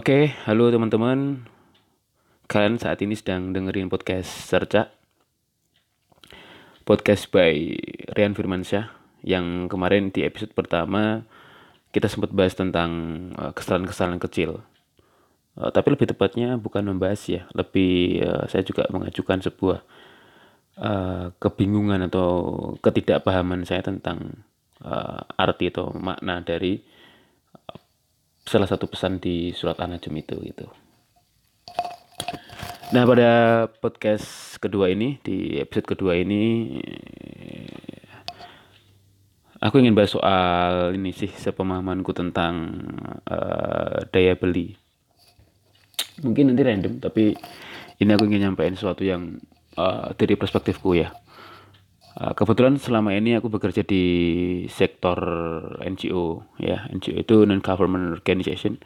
Oke, halo teman-teman. Kalian saat ini sedang dengerin podcast Serca. Podcast by Rian Firmansyah yang kemarin di episode pertama kita sempat bahas tentang uh, kesalahan-kesalahan kecil. Uh, tapi lebih tepatnya bukan membahas ya, lebih uh, saya juga mengajukan sebuah kebingungan atau ketidakpahaman saya tentang arti atau makna dari salah satu pesan di surat An-Najm itu gitu. Nah, pada podcast kedua ini, di episode kedua ini aku ingin bahas soal ini sih sepemahamanku tentang uh, daya beli. Mungkin nanti random, tapi ini aku ingin nyampaikan sesuatu yang uh, dari perspektifku ya. Uh, kebetulan selama ini aku bekerja di sektor NGO ya. NGO itu non government organization.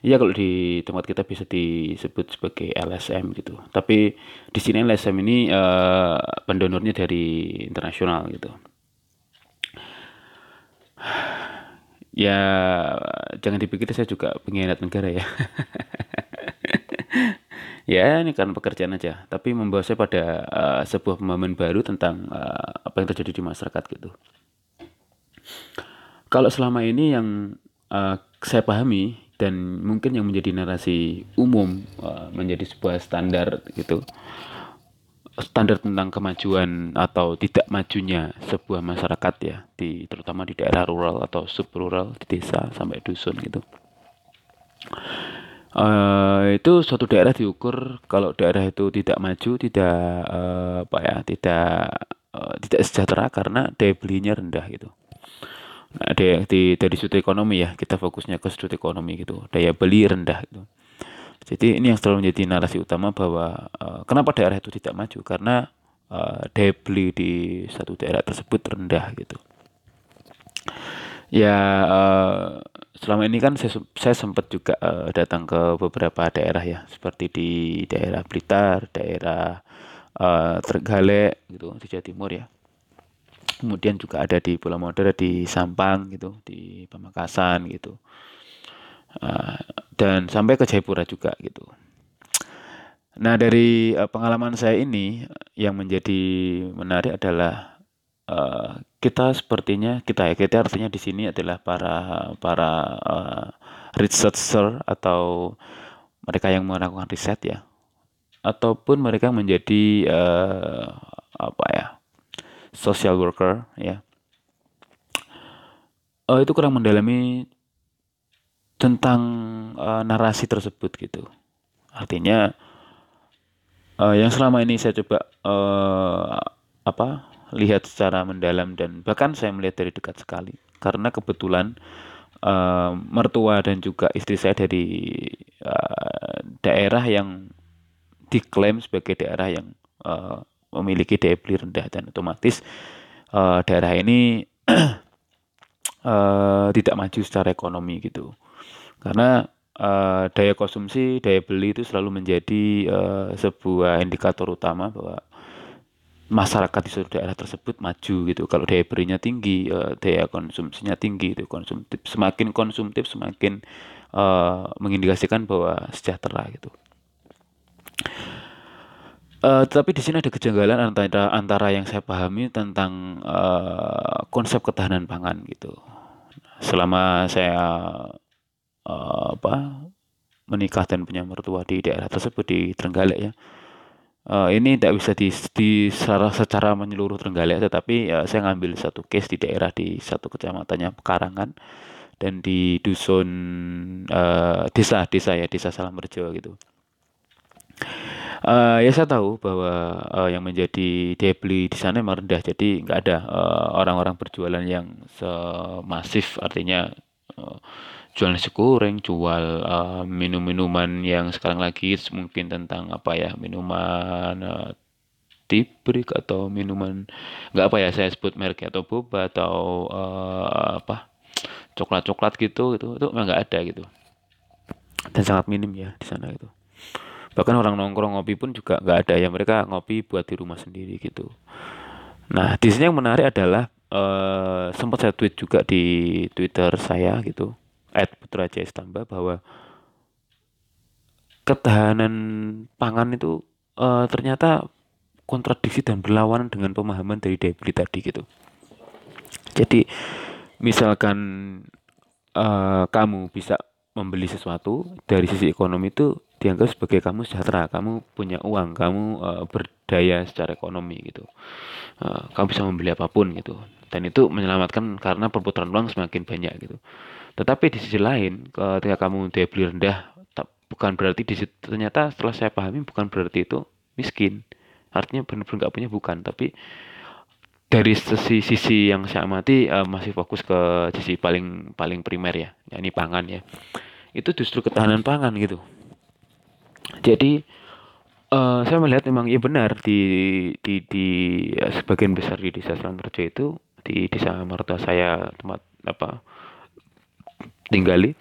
Ya kalau di tempat kita bisa disebut sebagai LSM gitu. Tapi di sini LSM ini uh, pendonornya dari internasional gitu. Ya jangan dipikir saya juga pengkhianat negara ya ya ini kan pekerjaan aja. Tapi membawa saya pada uh, sebuah pemahaman baru tentang uh, apa yang terjadi di masyarakat gitu. Kalau selama ini yang uh, saya pahami dan mungkin yang menjadi narasi umum uh, menjadi sebuah standar gitu standar tentang kemajuan atau tidak majunya sebuah masyarakat ya di terutama di daerah rural atau subrural di desa sampai dusun gitu Uh, itu suatu daerah diukur kalau daerah itu tidak maju, tidak uh, apa ya, tidak uh, tidak sejahtera karena daya belinya rendah gitu. Nah, di, di dari sudut ekonomi ya, kita fokusnya ke sudut ekonomi gitu. Daya beli rendah gitu. Jadi ini yang selalu menjadi narasi utama bahwa uh, kenapa daerah itu tidak maju karena uh, daya beli di satu daerah tersebut rendah gitu. Ya uh, selama ini kan saya, saya sempat juga uh, datang ke beberapa daerah ya seperti di daerah Blitar, daerah uh, Trenggalek gitu di Jawa Timur ya. Kemudian juga ada di Pulau Modern di Sampang gitu, di Pamekasan gitu. Uh, dan sampai ke Jayapura juga gitu. Nah, dari uh, pengalaman saya ini yang menjadi menarik adalah uh, kita sepertinya kita ya kita artinya di sini adalah para para uh, researcher atau mereka yang melakukan riset ya. Ataupun mereka menjadi uh, apa ya social worker ya. Uh, itu kurang mendalami tentang uh, narasi tersebut gitu. Artinya uh, yang selama ini saya coba uh, apa lihat secara mendalam dan bahkan saya melihat dari dekat sekali. Karena kebetulan uh, mertua dan juga istri saya dari uh, daerah yang diklaim sebagai daerah yang uh, memiliki daya beli rendah dan otomatis uh, daerah ini uh, tidak maju secara ekonomi gitu. Karena uh, daya konsumsi daya beli itu selalu menjadi uh, sebuah indikator utama bahwa masyarakat di suatu daerah tersebut maju gitu. Kalau daya belinya tinggi, uh, daya konsumsinya tinggi itu konsumtif. Semakin konsumtif semakin uh, mengindikasikan bahwa sejahtera gitu. Uh, tapi di sini ada kejanggalan antara antara yang saya pahami tentang uh, konsep ketahanan pangan gitu. Selama saya uh, apa menikah dan punya mertua di daerah tersebut di Trenggalek ya uh, ini tidak bisa di, di secara, secara menyeluruh Trenggalek tetapi uh, saya ngambil satu case di daerah di satu kecamatannya Pekarangan dan di dusun uh, desa desa ya desa Salamrejo gitu. Uh, ya saya tahu bahwa uh, yang menjadi daya beli di sana memang rendah jadi nggak ada orang-orang uh, berjualan yang semasif artinya uh, jual nasi goreng, jual uh, minum-minuman yang sekarang lagi mungkin tentang apa ya minuman uh, tibrik atau minuman nggak apa ya saya sebut merek atau boba atau uh, apa coklat-coklat gitu itu itu nggak ada gitu. Dan sangat minim ya di sana itu bahkan orang nongkrong ngopi pun juga nggak ada ya mereka ngopi buat di rumah sendiri gitu. Nah di sini yang menarik adalah uh, sempat saya tweet juga di twitter saya gitu at Putra Jaya Stamba bahwa ketahanan pangan itu uh, ternyata kontradiksi dan berlawanan dengan pemahaman dari beli tadi gitu. Jadi misalkan uh, kamu bisa membeli sesuatu dari sisi ekonomi itu dianggap sebagai kamu sejahtera, kamu punya uang, kamu uh, berdaya secara ekonomi gitu. Uh, kamu bisa membeli apa pun gitu. Dan itu menyelamatkan karena perputaran uang semakin banyak gitu. Tetapi di sisi lain, ketika kamu daya beli rendah, bukan berarti di situ, ternyata setelah saya pahami bukan berarti itu miskin. Artinya benar-benar nggak punya bukan, tapi dari sisi sisi yang saya amati uh, masih fokus ke sisi paling paling primer ya, yakni pangan ya. Itu justru ketahanan pangan gitu. Jadi uh, saya melihat memang ya benar di di di ya, sebagian besar di desa Selangerjo itu di desa mertua saya tempat apa tinggali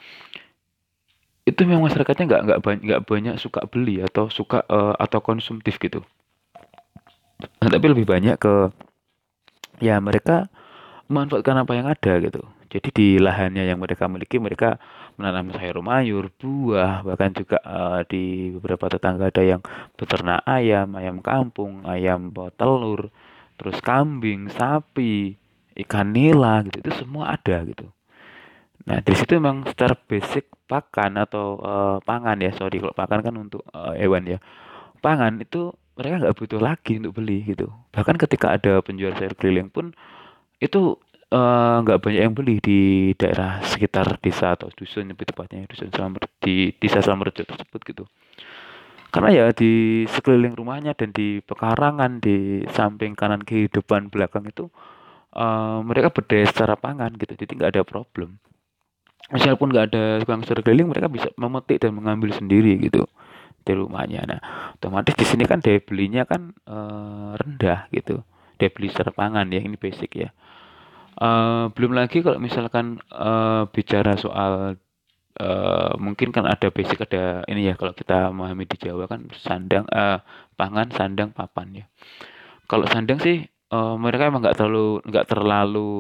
itu memang masyarakatnya nggak nggak banyak nggak banyak suka beli atau suka uh, atau konsumtif gitu. Nah, tapi lebih banyak ke ya mereka memanfaatkan apa yang ada gitu. Jadi di lahannya yang mereka miliki mereka menanam sayur mayur, buah, bahkan juga uh, di beberapa tetangga ada yang beternak ayam, ayam kampung, ayam telur, terus kambing, sapi, ikan nila gitu. Itu semua ada gitu. Nah, di situ memang secara basic pakan atau uh, pangan ya, sorry kalau pakan kan untuk uh, hewan ya. Pangan itu mereka nggak butuh lagi untuk beli gitu. Bahkan ketika ada penjual sayur keliling pun itu eh, nggak uh, banyak yang beli di daerah sekitar desa atau dusun lebih tepatnya dusun Selamer di desa Selamerjo tersebut gitu. Karena ya di sekeliling rumahnya dan di pekarangan di samping kanan kiri depan belakang itu uh, mereka berdaya secara pangan gitu jadi nggak ada problem Misalpun nggak ada tukang keliling mereka bisa memetik dan mengambil sendiri gitu di rumahnya. Nah, otomatis di sini kan daya belinya kan e, rendah gitu. Daya beli secara pangan ya, ini basic ya. E, belum lagi kalau misalkan e, bicara soal e, mungkin kan ada basic ada ini ya kalau kita memahami di Jawa kan sandang e, pangan, sandang, papan ya. Kalau sandang sih uh, mereka emang nggak terlalu nggak terlalu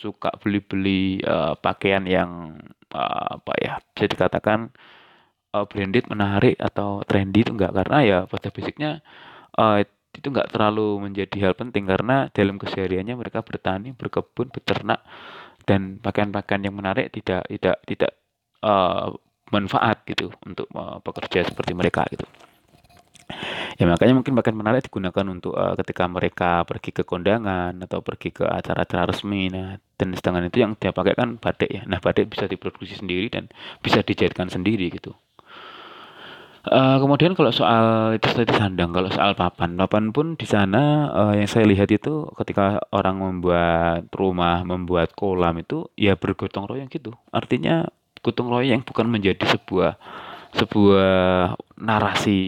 suka beli-beli uh, pakaian yang uh, apa ya bisa dikatakan uh, branded menarik atau trendy itu enggak karena ya pada basicnya uh, itu enggak terlalu menjadi hal penting karena dalam kesehariannya mereka bertani, berkebun, beternak dan pakaian-pakaian yang menarik tidak tidak tidak uh, manfaat gitu untuk uh, pekerja seperti mereka gitu. Ya makanya mungkin pakaian menarik digunakan untuk uh, ketika mereka pergi ke kondangan atau pergi ke acara-acara resmi. Nah, dan sedangkan itu yang dia pakai kan batik ya. Nah, batik bisa diproduksi sendiri dan bisa dijahitkan sendiri gitu. Uh, kemudian kalau soal itu tadi sandang, kalau soal papan, papan pun di sana uh, yang saya lihat itu ketika orang membuat rumah, membuat kolam itu ya bergotong royong gitu. Artinya gotong royong bukan menjadi sebuah sebuah narasi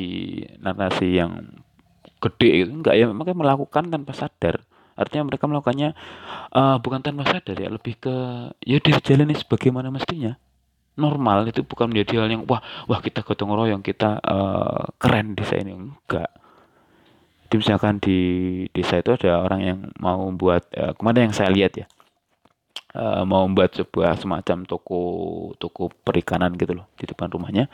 narasi yang gede itu enggak ya mereka melakukan tanpa sadar. Artinya mereka melakukannya uh, bukan tanpa sadar ya, lebih ke ya dijalani sebagaimana mestinya. Normal itu bukan menjadi hal yang wah wah kita gotong royong kita uh, keren desa ini. Enggak. Jadi misalkan di desa itu ada orang yang mau membuat uh, ke mana yang saya lihat ya uh, mau membuat sebuah semacam toko toko perikanan gitu loh di depan rumahnya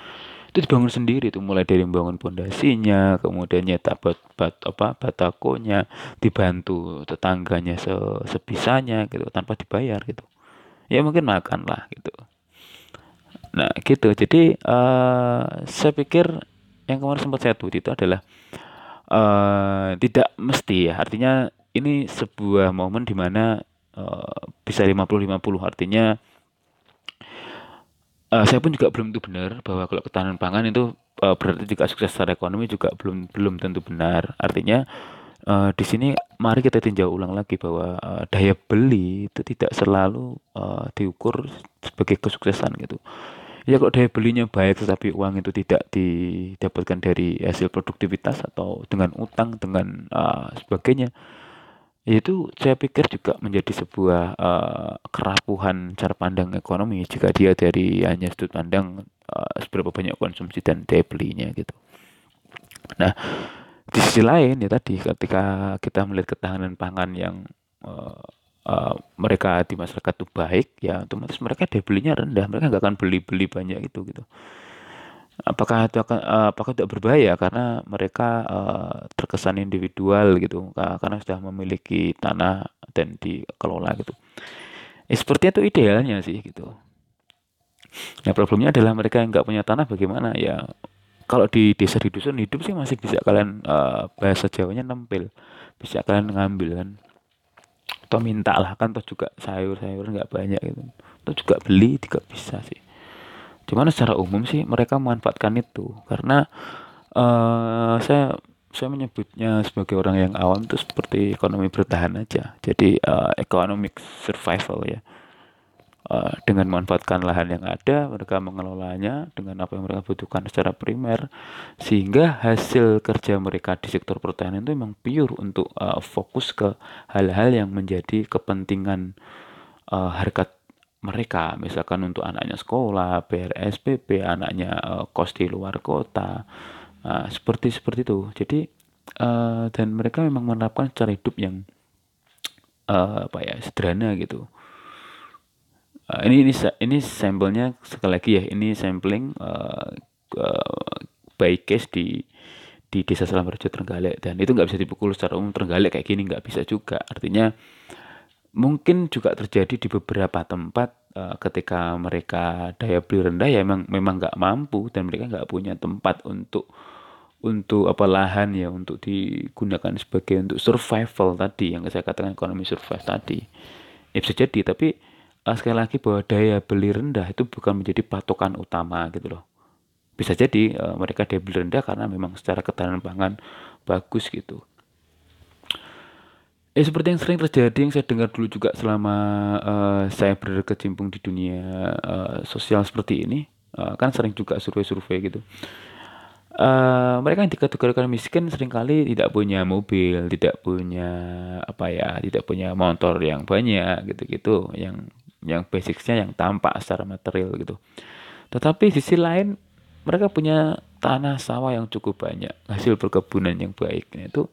itu dibangun sendiri itu mulai dari membangun pondasinya kemudian nyetak bat, bat apa batakonya dibantu tetangganya se, sebisanya gitu tanpa dibayar gitu ya mungkin makan lah gitu Nah, gitu. Jadi uh, saya pikir yang kemarin sempat saya tweet itu adalah uh, tidak mesti ya. Artinya ini sebuah momen di mana uh, bisa 50-50 artinya uh, saya pun juga belum tentu benar bahwa kalau ketahanan pangan itu uh, berarti juga sukses secara ekonomi juga belum belum tentu benar. Artinya uh, di sini mari kita tinjau ulang lagi bahwa uh, daya beli itu tidak selalu uh, diukur sebagai kesuksesan gitu ya kalau daya belinya baik tetapi uang itu tidak didapatkan dari hasil produktivitas atau dengan utang dengan uh, sebagainya itu saya pikir juga menjadi sebuah uh, kerapuhan cara pandang ekonomi jika dia dari hanya sudut pandang uh, seberapa banyak konsumsi dan daya belinya gitu. Nah, di sisi lain ya tadi ketika kita melihat ketahanan pangan yang uh, uh, mereka di masyarakat itu baik ya otomatis mereka daya belinya rendah mereka nggak akan beli beli banyak itu gitu apakah itu akan uh, apakah tidak berbahaya? Karena mereka uh, terkesan individual gitu karena sudah memiliki tanah dan dikelola gitu. Ya, sepertinya itu idealnya sih gitu. Nah problemnya adalah mereka yang nggak punya tanah bagaimana? Ya kalau di desa di dusun hidup sih masih bisa kalian uh, bahasa Jawanya nempel bisa kalian ngambil kan. Atau minta lah kan toh juga sayur-sayur nggak banyak gitu. Atau juga beli juga bisa sih cuman secara umum sih mereka memanfaatkan itu. Karena uh, saya saya menyebutnya sebagai orang yang awam itu seperti ekonomi bertahan aja. Jadi uh, economic survival ya. Uh, dengan memanfaatkan lahan yang ada mereka mengelolanya dengan apa yang mereka butuhkan secara primer. Sehingga hasil kerja mereka di sektor pertanian itu memang pure untuk uh, fokus ke hal-hal yang menjadi kepentingan uh, harkat mereka misalkan untuk anaknya sekolah, bayar SPP, anaknya uh, kos di luar kota, uh, seperti seperti itu. Jadi uh, dan mereka memang menerapkan cara hidup yang uh, apa ya sederhana gitu. Uh, ini ini ini sampelnya sekali lagi ya ini sampling uh, uh, by case di di desa Selamrejo Trenggalek dan itu nggak bisa dipukul secara umum Trenggalek kayak gini nggak bisa juga artinya mungkin juga terjadi di beberapa tempat uh, ketika mereka daya beli rendah ya memang memang nggak mampu dan mereka nggak punya tempat untuk untuk apa lahan ya untuk digunakan sebagai untuk survival tadi yang saya katakan ekonomi survival tadi. Ya bisa jadi tapi uh, sekali lagi bahwa daya beli rendah itu bukan menjadi patokan utama gitu loh. Bisa jadi uh, mereka daya beli rendah karena memang secara ketahanan pangan bagus gitu Ya seperti yang sering terjadi yang saya dengar dulu juga selama uh, saya berkecimpung di dunia uh, sosial seperti ini, uh, kan sering juga survei-survei gitu. Uh, mereka yang dikategorikan miskin sering kali tidak punya mobil, tidak punya apa ya, tidak punya motor yang banyak gitu-gitu, yang yang basicnya yang tampak secara material gitu. Tetapi sisi lain mereka punya tanah sawah yang cukup banyak, hasil perkebunan yang baik. Itu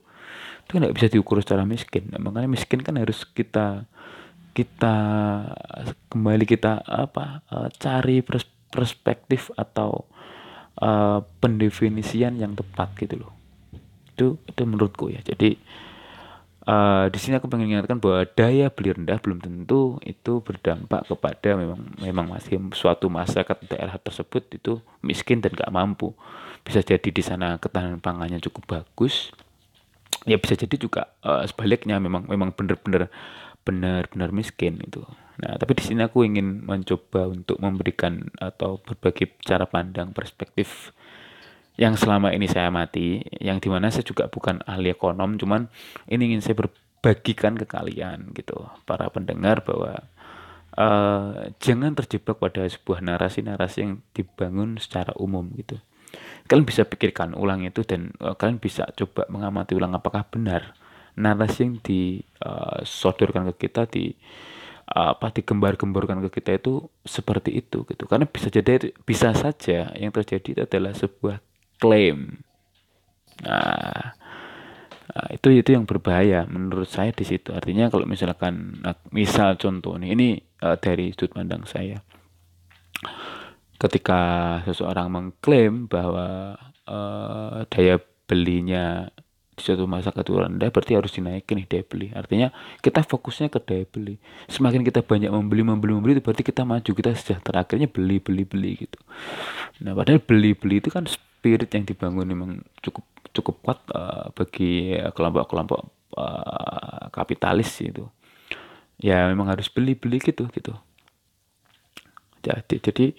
itu nggak bisa diukur secara miskin. Nah, makanya miskin kan harus kita kita kembali kita apa uh, cari pers perspektif atau uh, pendefinisian yang tepat gitu loh. Itu itu menurutku ya. Jadi uh, di sini aku pengen ingatkan bahwa daya beli rendah belum tentu itu berdampak kepada memang memang masih suatu masyarakat daerah tersebut itu miskin dan gak mampu. Bisa jadi di sana ketahanan pangannya cukup bagus ya bisa jadi juga uh, sebaliknya memang memang benar-benar benar-benar miskin itu. Nah, tapi di sini aku ingin mencoba untuk memberikan atau berbagi cara pandang perspektif yang selama ini saya amati, yang di mana saya juga bukan ahli ekonom, cuman ini ingin saya berbagikan ke kalian gitu, para pendengar bahwa uh, jangan terjebak pada sebuah narasi-narasi yang dibangun secara umum gitu kalian bisa pikirkan ulang itu dan uh, kalian bisa coba mengamati ulang apakah benar narasi yang disodorkan uh, ke kita di uh, apa digembar-gemborkan ke kita itu seperti itu gitu. Karena bisa jadi bisa saja yang terjadi itu adalah sebuah klaim. Nah Nah, itu itu yang berbahaya menurut saya di situ. Artinya kalau misalkan nah, misal contoh nih ini uh, dari sudut pandang saya ketika seseorang mengklaim bahwa uh, daya belinya di suatu masa itu rendah berarti harus dinaikin nih daya beli. Artinya kita fokusnya ke daya beli. Semakin kita banyak membeli membeli membeli itu berarti kita maju kita sejahtera. Akhirnya beli beli beli gitu. Nah padahal beli beli itu kan spirit yang dibangun memang cukup cukup kuat uh, bagi kelompok-kelompok uh, kapitalis itu ya memang harus beli beli gitu gitu jadi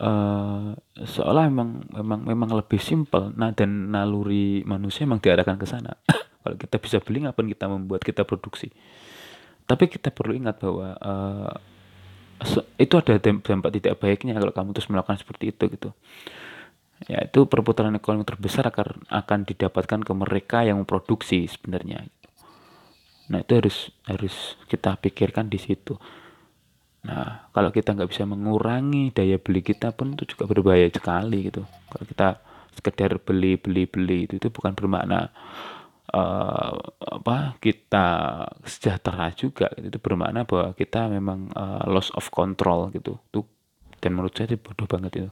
uh, seolah memang memang memang lebih simpel. Nah dan naluri manusia memang diarahkan ke sana. Kalau kita bisa beli ngapain kita membuat kita produksi? Tapi kita perlu ingat bahwa uh, itu ada dampak tidak baiknya kalau kamu terus melakukan seperti itu gitu. Ya itu perputaran ekonomi terbesar akan akan didapatkan ke mereka yang memproduksi sebenarnya nah itu harus harus kita pikirkan di situ Nah, kalau kita nggak bisa mengurangi daya beli kita pun itu juga berbahaya sekali gitu. Kalau kita sekedar beli beli beli itu itu bukan bermakna uh, apa kita sejahtera juga gitu. itu bermakna bahwa kita memang uh, loss of control gitu. Itu dan menurut saya itu bodoh banget itu.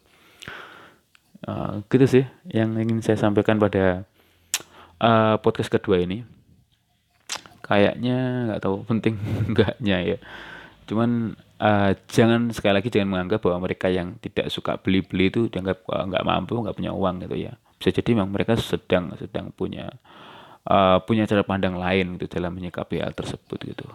uh, gitu sih yang ingin saya sampaikan pada uh, podcast kedua ini kayaknya nggak tahu penting enggaknya ya cuman uh, jangan sekali lagi jangan menganggap bahwa mereka yang tidak suka beli-beli itu dianggap uh, mampu nggak punya uang gitu ya. Bisa jadi memang mereka sedang sedang punya uh, punya cara pandang lain gitu dalam menyikapi hal tersebut gitu.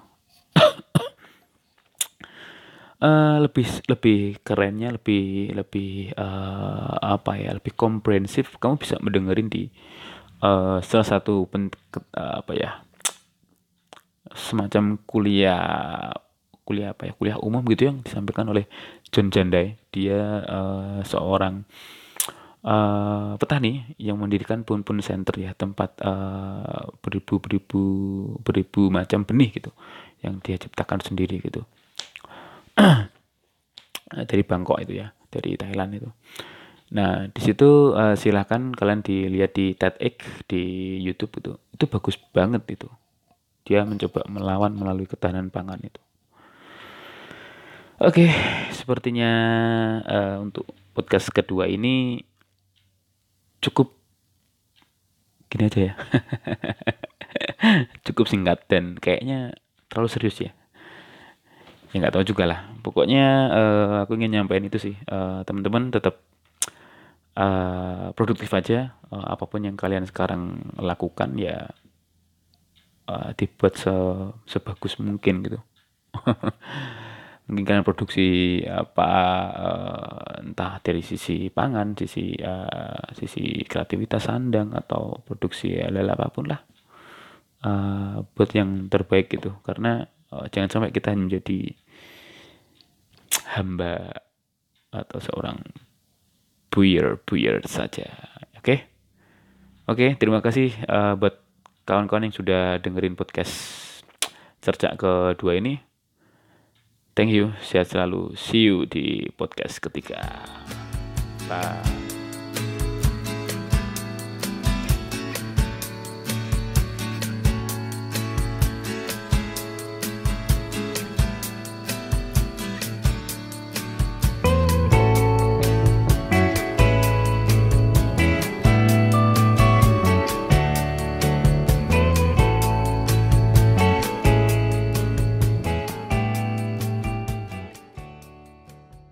Uh, lebih lebih kerennya lebih lebih uh, apa ya lebih komprehensif kamu bisa mendengarin di uh, salah satu pen, uh, apa ya semacam kuliah kuliah apa ya kuliah umum gitu yang disampaikan oleh John Jandai. Dia uh, seorang uh, petani yang mendirikan pun-pun center ya tempat uh, beribu-beribu beribu macam benih gitu yang dia ciptakan sendiri gitu. Dari Bangkok itu ya dari Thailand itu. Nah di situ uh, silahkan kalian dilihat di TEDx di YouTube itu. Itu bagus banget itu. Dia mencoba melawan melalui ketahanan pangan itu. Oke, sepertinya uh, untuk podcast kedua ini cukup gini aja ya. cukup singkat dan kayaknya terlalu serius ya. Ya nggak tahu juga lah. Pokoknya uh, aku ingin nyampein itu sih. Uh, teman-teman tetap uh, produktif aja. Uh, apa pun yang kalian sekarang lakukan ya uh, dibuat se sebagus mungkin gitu mungkin kalian produksi apa uh, entah dari sisi pangan sisi uh, sisi kreativitas sandang atau produksi hal apa pun lah uh, buat yang terbaik gitu karena uh, jangan sampai kita menjadi hamba atau seorang buyer buyer saja oke okay? oke okay, terima kasih uh, buat kawan-kawan yang sudah dengerin podcast cercak kedua ini. Thank you, sehat selalu. See you di podcast ketiga. Bye.